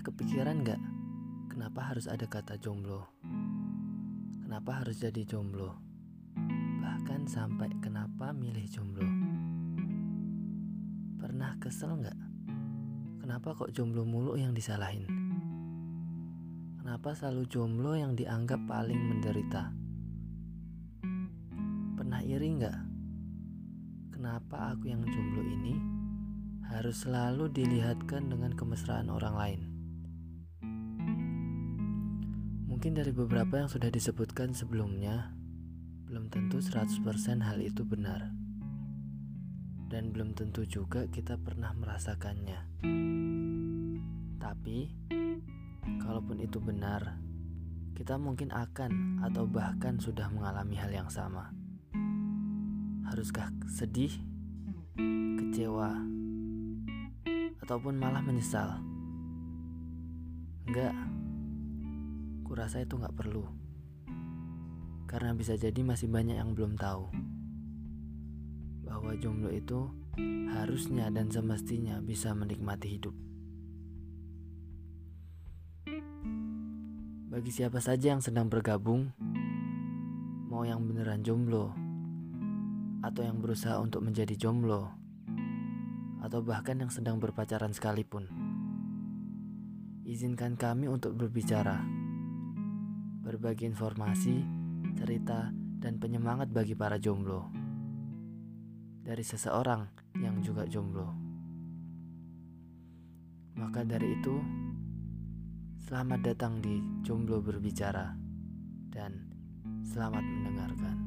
kepikiran gak kenapa harus ada kata jomblo? Kenapa harus jadi jomblo? Bahkan sampai kenapa milih jomblo? Pernah kesel gak? Kenapa kok jomblo mulu yang disalahin? Kenapa selalu jomblo yang dianggap paling menderita? Pernah iri gak? Kenapa aku yang jomblo ini harus selalu dilihatkan dengan kemesraan orang lain? Mungkin dari beberapa yang sudah disebutkan sebelumnya, belum tentu 100% hal itu benar. Dan belum tentu juga kita pernah merasakannya. Tapi, kalaupun itu benar, kita mungkin akan atau bahkan sudah mengalami hal yang sama. Haruskah sedih, kecewa, ataupun malah menyesal? Enggak Kurasa itu nggak perlu. Karena bisa jadi masih banyak yang belum tahu bahwa jomblo itu harusnya dan semestinya bisa menikmati hidup. Bagi siapa saja yang sedang bergabung, mau yang beneran jomblo, atau yang berusaha untuk menjadi jomblo, atau bahkan yang sedang berpacaran sekalipun, izinkan kami untuk berbicara berbagi informasi, cerita, dan penyemangat bagi para jomblo. Dari seseorang yang juga jomblo. Maka dari itu, selamat datang di Jomblo Berbicara dan selamat mendengarkan.